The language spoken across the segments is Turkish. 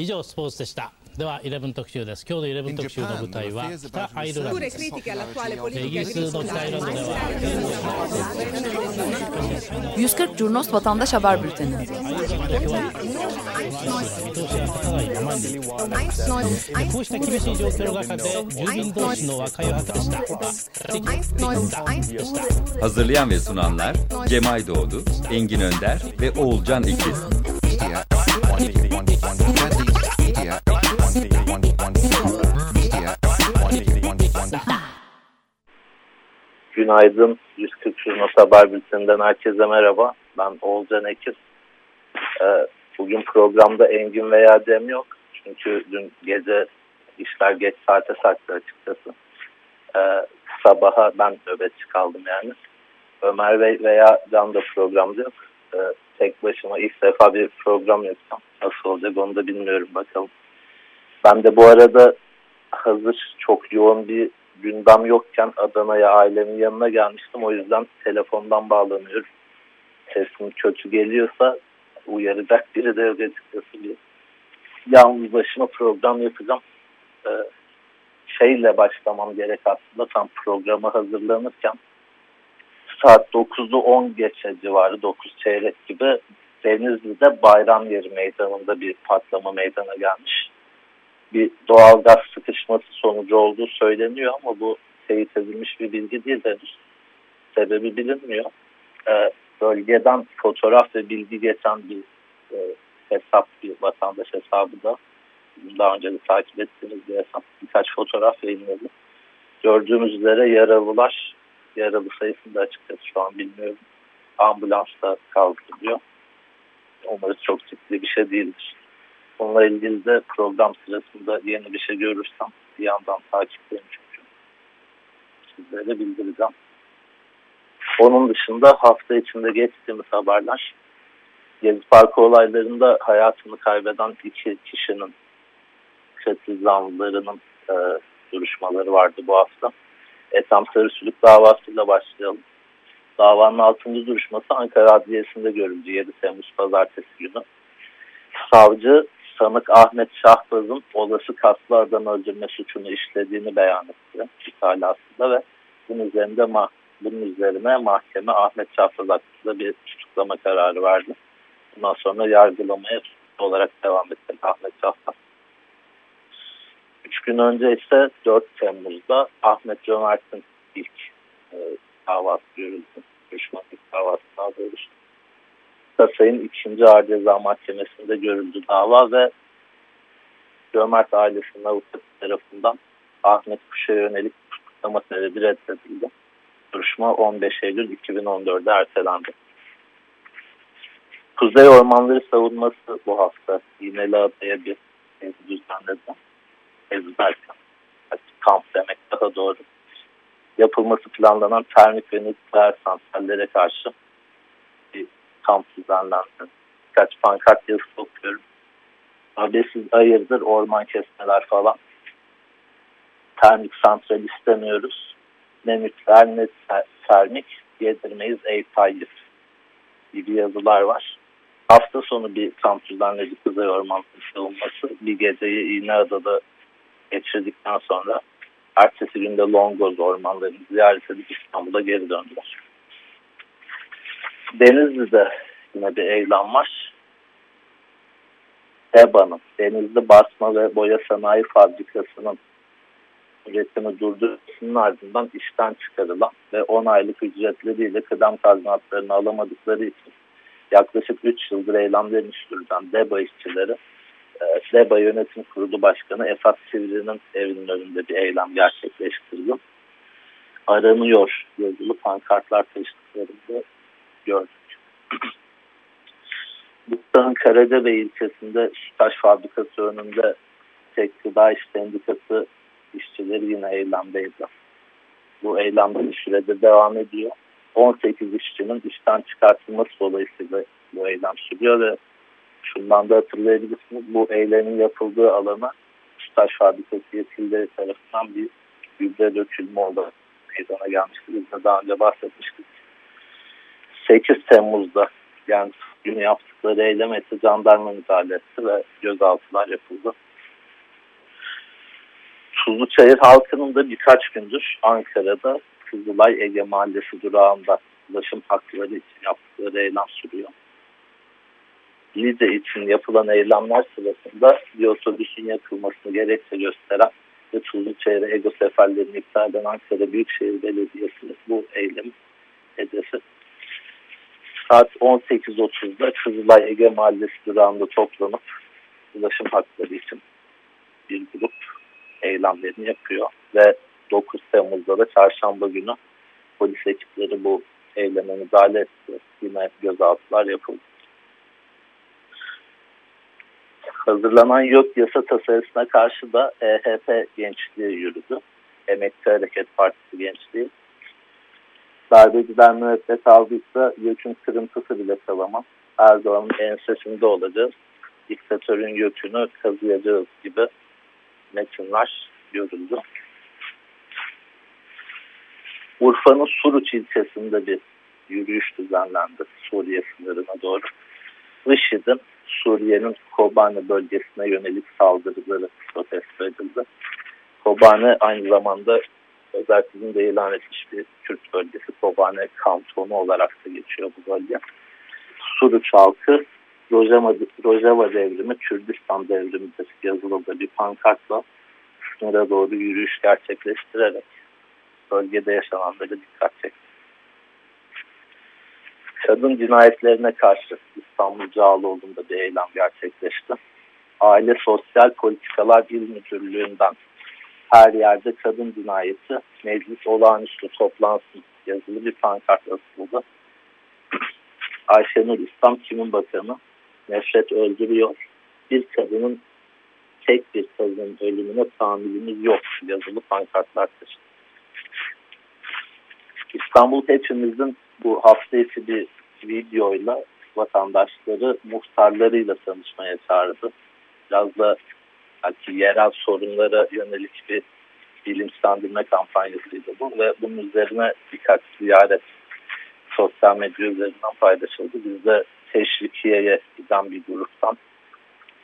以上スポーツでしたでは11特集です今日の11特集の舞台は北アイルランドですイギリスの北アイルランドでは140 Curnos Vatandaş Haber Bülteni こうした厳しい状況の中で住民同士の和解を図りました Hazırlayan ve sunanlar Cemay Doğdu, Engin Önder ve Oğulcan İkiz. Günaydın. 140 Şurnos Haber Bülteni'nden herkese merhaba. Ben Oğulcan Ekir. Ee, bugün programda Engin veya Cem yok. Çünkü dün gece işler geç saate sarktı açıkçası. Ee, sabaha ben nöbetçi kaldım yani. Ömer Bey veya Can da programda yok. Ee, tek başıma ilk defa bir program yapacağım. Nasıl olacak onu da bilmiyorum bakalım. Ben de bu arada hazır çok yoğun bir gündem yokken Adana'ya ailemin yanına gelmiştim. O yüzden telefondan bağlanıyorum. Sesim kötü geliyorsa uyaracak biri de yok açıkçası. Bir yalnız başıma program yapacağım. Ee, şeyle başlamam gerek aslında tam programa hazırlanırken saat 9'u 10 geçe civarı 9 çeyrek gibi Denizli'de Bayram Yeri Meydanı'nda bir patlama meydana gelmiş. Bir doğal gaz sıkışması sonucu olduğu söyleniyor ama bu teyit edilmiş bir bilgi değil henüz. Sebebi bilinmiyor. Ee, bölgeden fotoğraf ve bilgi geçen bir e, hesap, bir vatandaş hesabı da daha önce de takip ettiğimiz bir hesap birkaç fotoğraf yayınladı. Gördüğümüz üzere yaralılar, yaralı sayısını da açıkçası şu an bilmiyorum. Ambulansla kaldırılıyor. Umarız çok ciddi bir şey değildir. Onunla ilgili de program sırasında yeni bir şey görürsem bir yandan takipteyim çünkü. Sizlere bildireceğim. Onun dışında hafta içinde geçtiğimiz haberler Gezi Parkı olaylarında hayatını kaybeden iki kişinin katil zanlılarının e, duruşmaları vardı bu hafta. Ethem Sarısülük davasıyla başlayalım. Davanın 6. duruşması Ankara Adliyesi'nde görüldü 7 Temmuz Pazartesi günü. Savcı sanık Ahmet Şahbaz'ın olası kaslı adam öldürme suçunu işlediğini beyan etti italasında ve bunun üzerinde mah bunun üzerine mahkeme Ahmet Şahbaz hakkında bir tutuklama kararı verdi. Bundan sonra yargılamaya olarak devam etti Ahmet Şahbaz. Üç gün önce ise 4 Temmuz'da Ahmet Cömert'in ilk e, davası görüldü. Düşman ilk davası daha doğrusu. Kasay'ın 2. Ağır Ceza Mahkemesi'nde görüldü dava ve Cömert ailesinin avukatı tarafından Ahmet Kuş'a yönelik tutuklama talebi reddedildi. Duruşma 15 Eylül 2014'de ertelendi. Kuzey Ormanları savunması bu hafta İğneli Adaya bir düzenledi. Ezberken, kamp demek daha doğru. Yapılması planlanan termik ve nükleer santrallere karşı bir kamp düzenlendi. Birkaç pankart yazısı okuyorum. Habersiz hayırdır orman kesmeler falan. Termik santral istemiyoruz. Ne nükleer ne termik yedirmeyiz ey Tayyip gibi yazılar var. Hafta sonu bir kamp düzenledi Kuzey Orman savunması. Bir geceyi İğneada'da geçirdikten sonra ertesi günde Longoz ormanlarını ziyaret edip İstanbul'a geri döndüler. Denizli'de yine bir eylem var. EBA'nın Denizli Basma ve Boya Sanayi Fabrikası'nın üretimi durdurmasının ardından işten çıkarılan ve 10 aylık ücretleriyle kıdem tazminatlarını alamadıkları için yaklaşık 3 yıldır eylemlerini sürdüren DEBA işçileri DEBA Yönetim Kurulu Başkanı Esat Sivri'nin evinin önünde bir eylem gerçekleştirdi. Aranıyor yazılı pankartlar taşıdıklarında gördük. Bursa'nın Karadebey ilçesinde Sütaş Fabrikası önünde Tek Gıda İş Sendikası işçileri yine eylemdeydi. Bu eylem bir sürede devam ediyor. 18 işçinin işten çıkartılması dolayısıyla bu eylem sürüyor ve şundan da hatırlayabilirsiniz. Bu eylemin yapıldığı alana Sütaş Fabrikası yetkilileri tarafından bir gübre dökülme oldu. Meydana gelmişti. Biz de daha önce bahsetmiştik. 8 Temmuz'da yani günü yaptıkları eylemesi jandarma müdahalesi ve gözaltılar yapıldı. Tuzluçayır halkının da birkaç gündür Ankara'da Kızılay Ege Mahallesi durağında ulaşım hakları için yaptıkları eylem sürüyor. Lize için yapılan eylemler sırasında bir otobüsün yakılmasını gerekçe gösteren ve Tuzluçayır'a ego seferlerini iptal eden Ankara Büyükşehir Belediyesi bu eylem hedefi. Saat 18.30'da Kızılay Ege Mahallesi durağında toplanıp ulaşım hakları için bir grup eylemlerini yapıyor ve 9 Temmuz'da da çarşamba günü polis ekipleri bu eyleme müdahale etti. Yine gözaltılar yapıldı. Hazırlanan yok yasa tasarısına karşı da EHP gençliği yürüdü. Emekçi Hareket Partisi gençliği. Darbeciler müebbet aldıysa YÖK'ün kırıntısı bile kalamaz. Erdoğan'ın ensesinde olacağız. Diktatörün YÖK'ünü kazıyacağız gibi metinler görüldü. Urfa'nın Suruç ilçesinde bir yürüyüş düzenlendi Suriye sınırına doğru. IŞİD'in Suriye'nin Kobane bölgesine yönelik saldırıları protesto edildi. Kobane aynı zamanda özelliğini de ilan etmiş bir Kürt bölgesi Kobane kantonu olarak da geçiyor bu bölge. Suruç halkı Rojava, Rojava devrimi Kürdistan devrimidir yazılı bir pankartla sınıra doğru yürüyüş gerçekleştirerek bölgede yaşananlara dikkat çekti. Kadın cinayetlerine karşı İstanbul Cağaloğlu'nda bir eylem gerçekleşti. Aile Sosyal Politikalar İl Müdürlüğü'nden her yerde kadın cinayeti meclis olağanüstü toplansın yazılı bir pankart asıldı. Ayşenur İslam kimin bakanı nefret öldürüyor. Bir kadının tek bir kadının ölümüne tahammülümüz yok yazılı pankartlar taşıdı. İstanbul hepimizin bu hafta içi bir videoyla vatandaşları muhtarlarıyla tanışmaya çağırdı. Biraz da belki yerel sorunlara yönelik bir bilinçlendirme kampanyasıydı bu ve bunun üzerine birkaç ziyaret sosyal medya üzerinden paylaşıldı. Biz de teşvikiyeye giden bir gruptan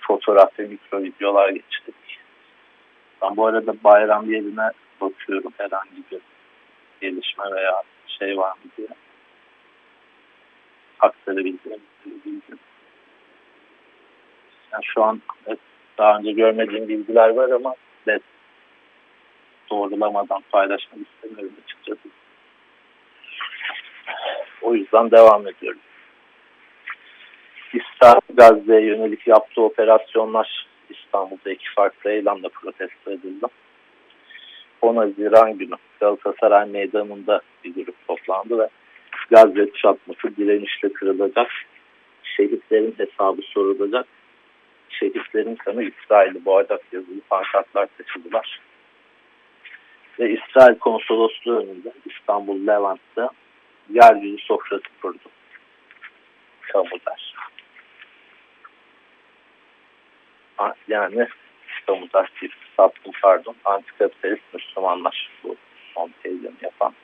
fotoğraf ve mikro videolar geçtik. Ben bu arada bayram yerine bakıyorum herhangi bir gelişme veya şey var mı diye aktarabildiğim bilgi. Yani şu an evet, daha önce görmediğim bilgiler var ama net doğrulamadan paylaşmak istemiyorum açıkçası. O yüzden devam ediyorum. İsrail Gazze'ye yönelik yaptığı operasyonlar İstanbul'da iki farklı eylemle protesto edildi. 10 Haziran günü Galatasaray Meydanı'nda bir grup toplandı ve Gazze çatması direnişle kırılacak. Şehitlerin hesabı sorulacak. Şehitlerin kanı İsrail'i boğacak yazılı pankartlar taşıdılar. Ve İsrail konsolosluğu önünde İstanbul Levent'te yeryüzü sofrası kurdu. Kamular. Yani kamular çift sattım pardon antikapitalist Müslümanlar bu son tezini yapan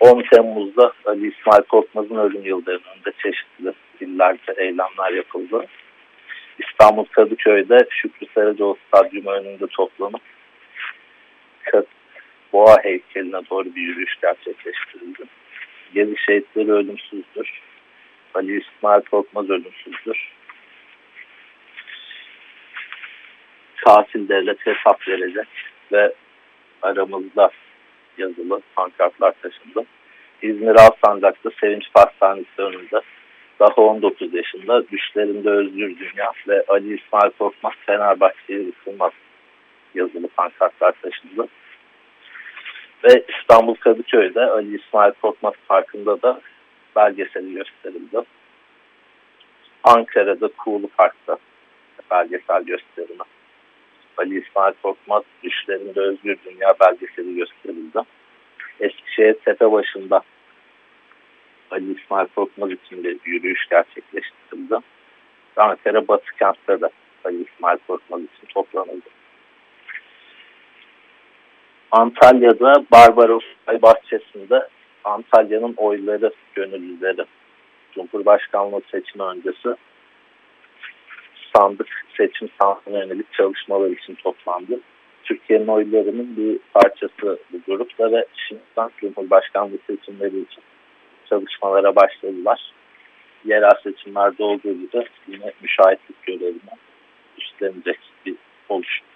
10 Temmuz'da Ali İsmail Korkmaz'ın ölüm yıldönümünde çeşitli illerde eylemler yapıldı. İstanbul Kadıköy'de Şükrü Saracoğlu Stadyumu önünde toplanıp Boğa heykeline doğru bir yürüyüş gerçekleştirildi. Gezi şehitleri ölümsüzdür. Ali İsmail Korkmaz ölümsüzdür. Katil devlet hesap verecek ve aramızda yazılı pankartlar taşındı. İzmir Alsancak'ta Sevinç Pastanesi önünde daha 19 yaşında düşlerinde özgür dünya ve Ali İsmail Korkmaz Fenerbahçe'ye yıkılmaz yazılı pankartlar taşındı. Ve İstanbul Kadıköy'de Ali İsmail Korkmaz Parkı'nda da belgeseli gösterildi. Ankara'da Kuğulu Park'ta belgesel gösterimi. Ali İsmail Korkmaz Düşlerinde Özgür Dünya belgeseli gösterildi. Eskişehir Tepebaşı'nda Ali İsmail Korkmaz için bir yürüyüş gerçekleştirildi. Ankara Batı Kent'te de Ali İsmail Korkmaz için toplanıldı. Antalya'da Barbaros Bahçesi'nde Antalya'nın oyları, gönüllüleri Cumhurbaşkanlığı seçimi öncesi sandık seçim sandığına yönelik çalışmalar için toplandı. Türkiye'nin oylarının bir parçası bu grupta ve şimdiden Cumhurbaşkanlığı seçimleri için çalışmalara başladılar. Yerel seçimlerde olduğu gibi yine müşahitlik görevine üstlenecek bir oluşum.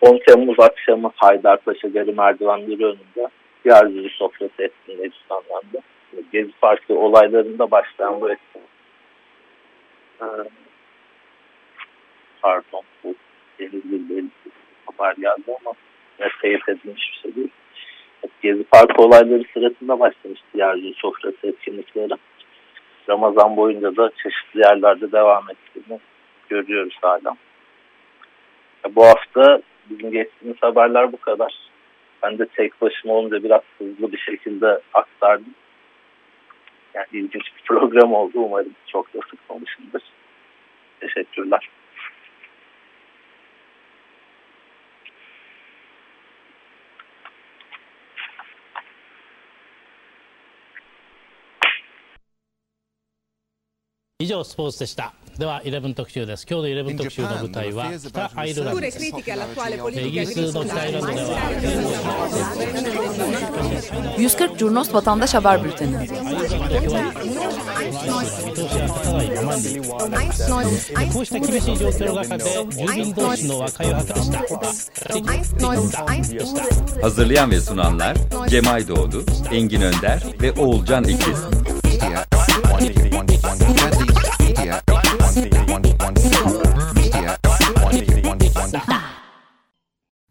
10 Temmuz akşamı Haydarpaşa Gari merdivenleri önünde yeryüzü sofrası etkinliği düzenlendi. Gezi Parti olaylarında başlayan bu etkinlik pardon bu denizli bir haber geldi ama ne teyit edilmiş bir şey değil. Gezi Parkı olayları sırasında başlamıştı yeryüzü sofrası etkinlikleri. Ramazan boyunca da çeşitli yerlerde devam ettiğini görüyoruz hala. Bu hafta bizim geçtiğimiz haberler bu kadar. Ben de tek başıma olunca biraz hızlı bir şekilde aktardım. Yani ilginç bir program oldu. Umarım çok da sıkmamışımdır. Teşekkürler. 以上スポーツでした では11特集です今日の11特集の舞台は北アイルランドですイギリスの北アイルランドでは140 Curnos Vatandaş Haber Bülteni こうした厳しい状況の中で住民同士の和解を図りました Hazırlayan ve sunanlar Cemay Doğdu, Engin Önder ve Oğulcan İkiz.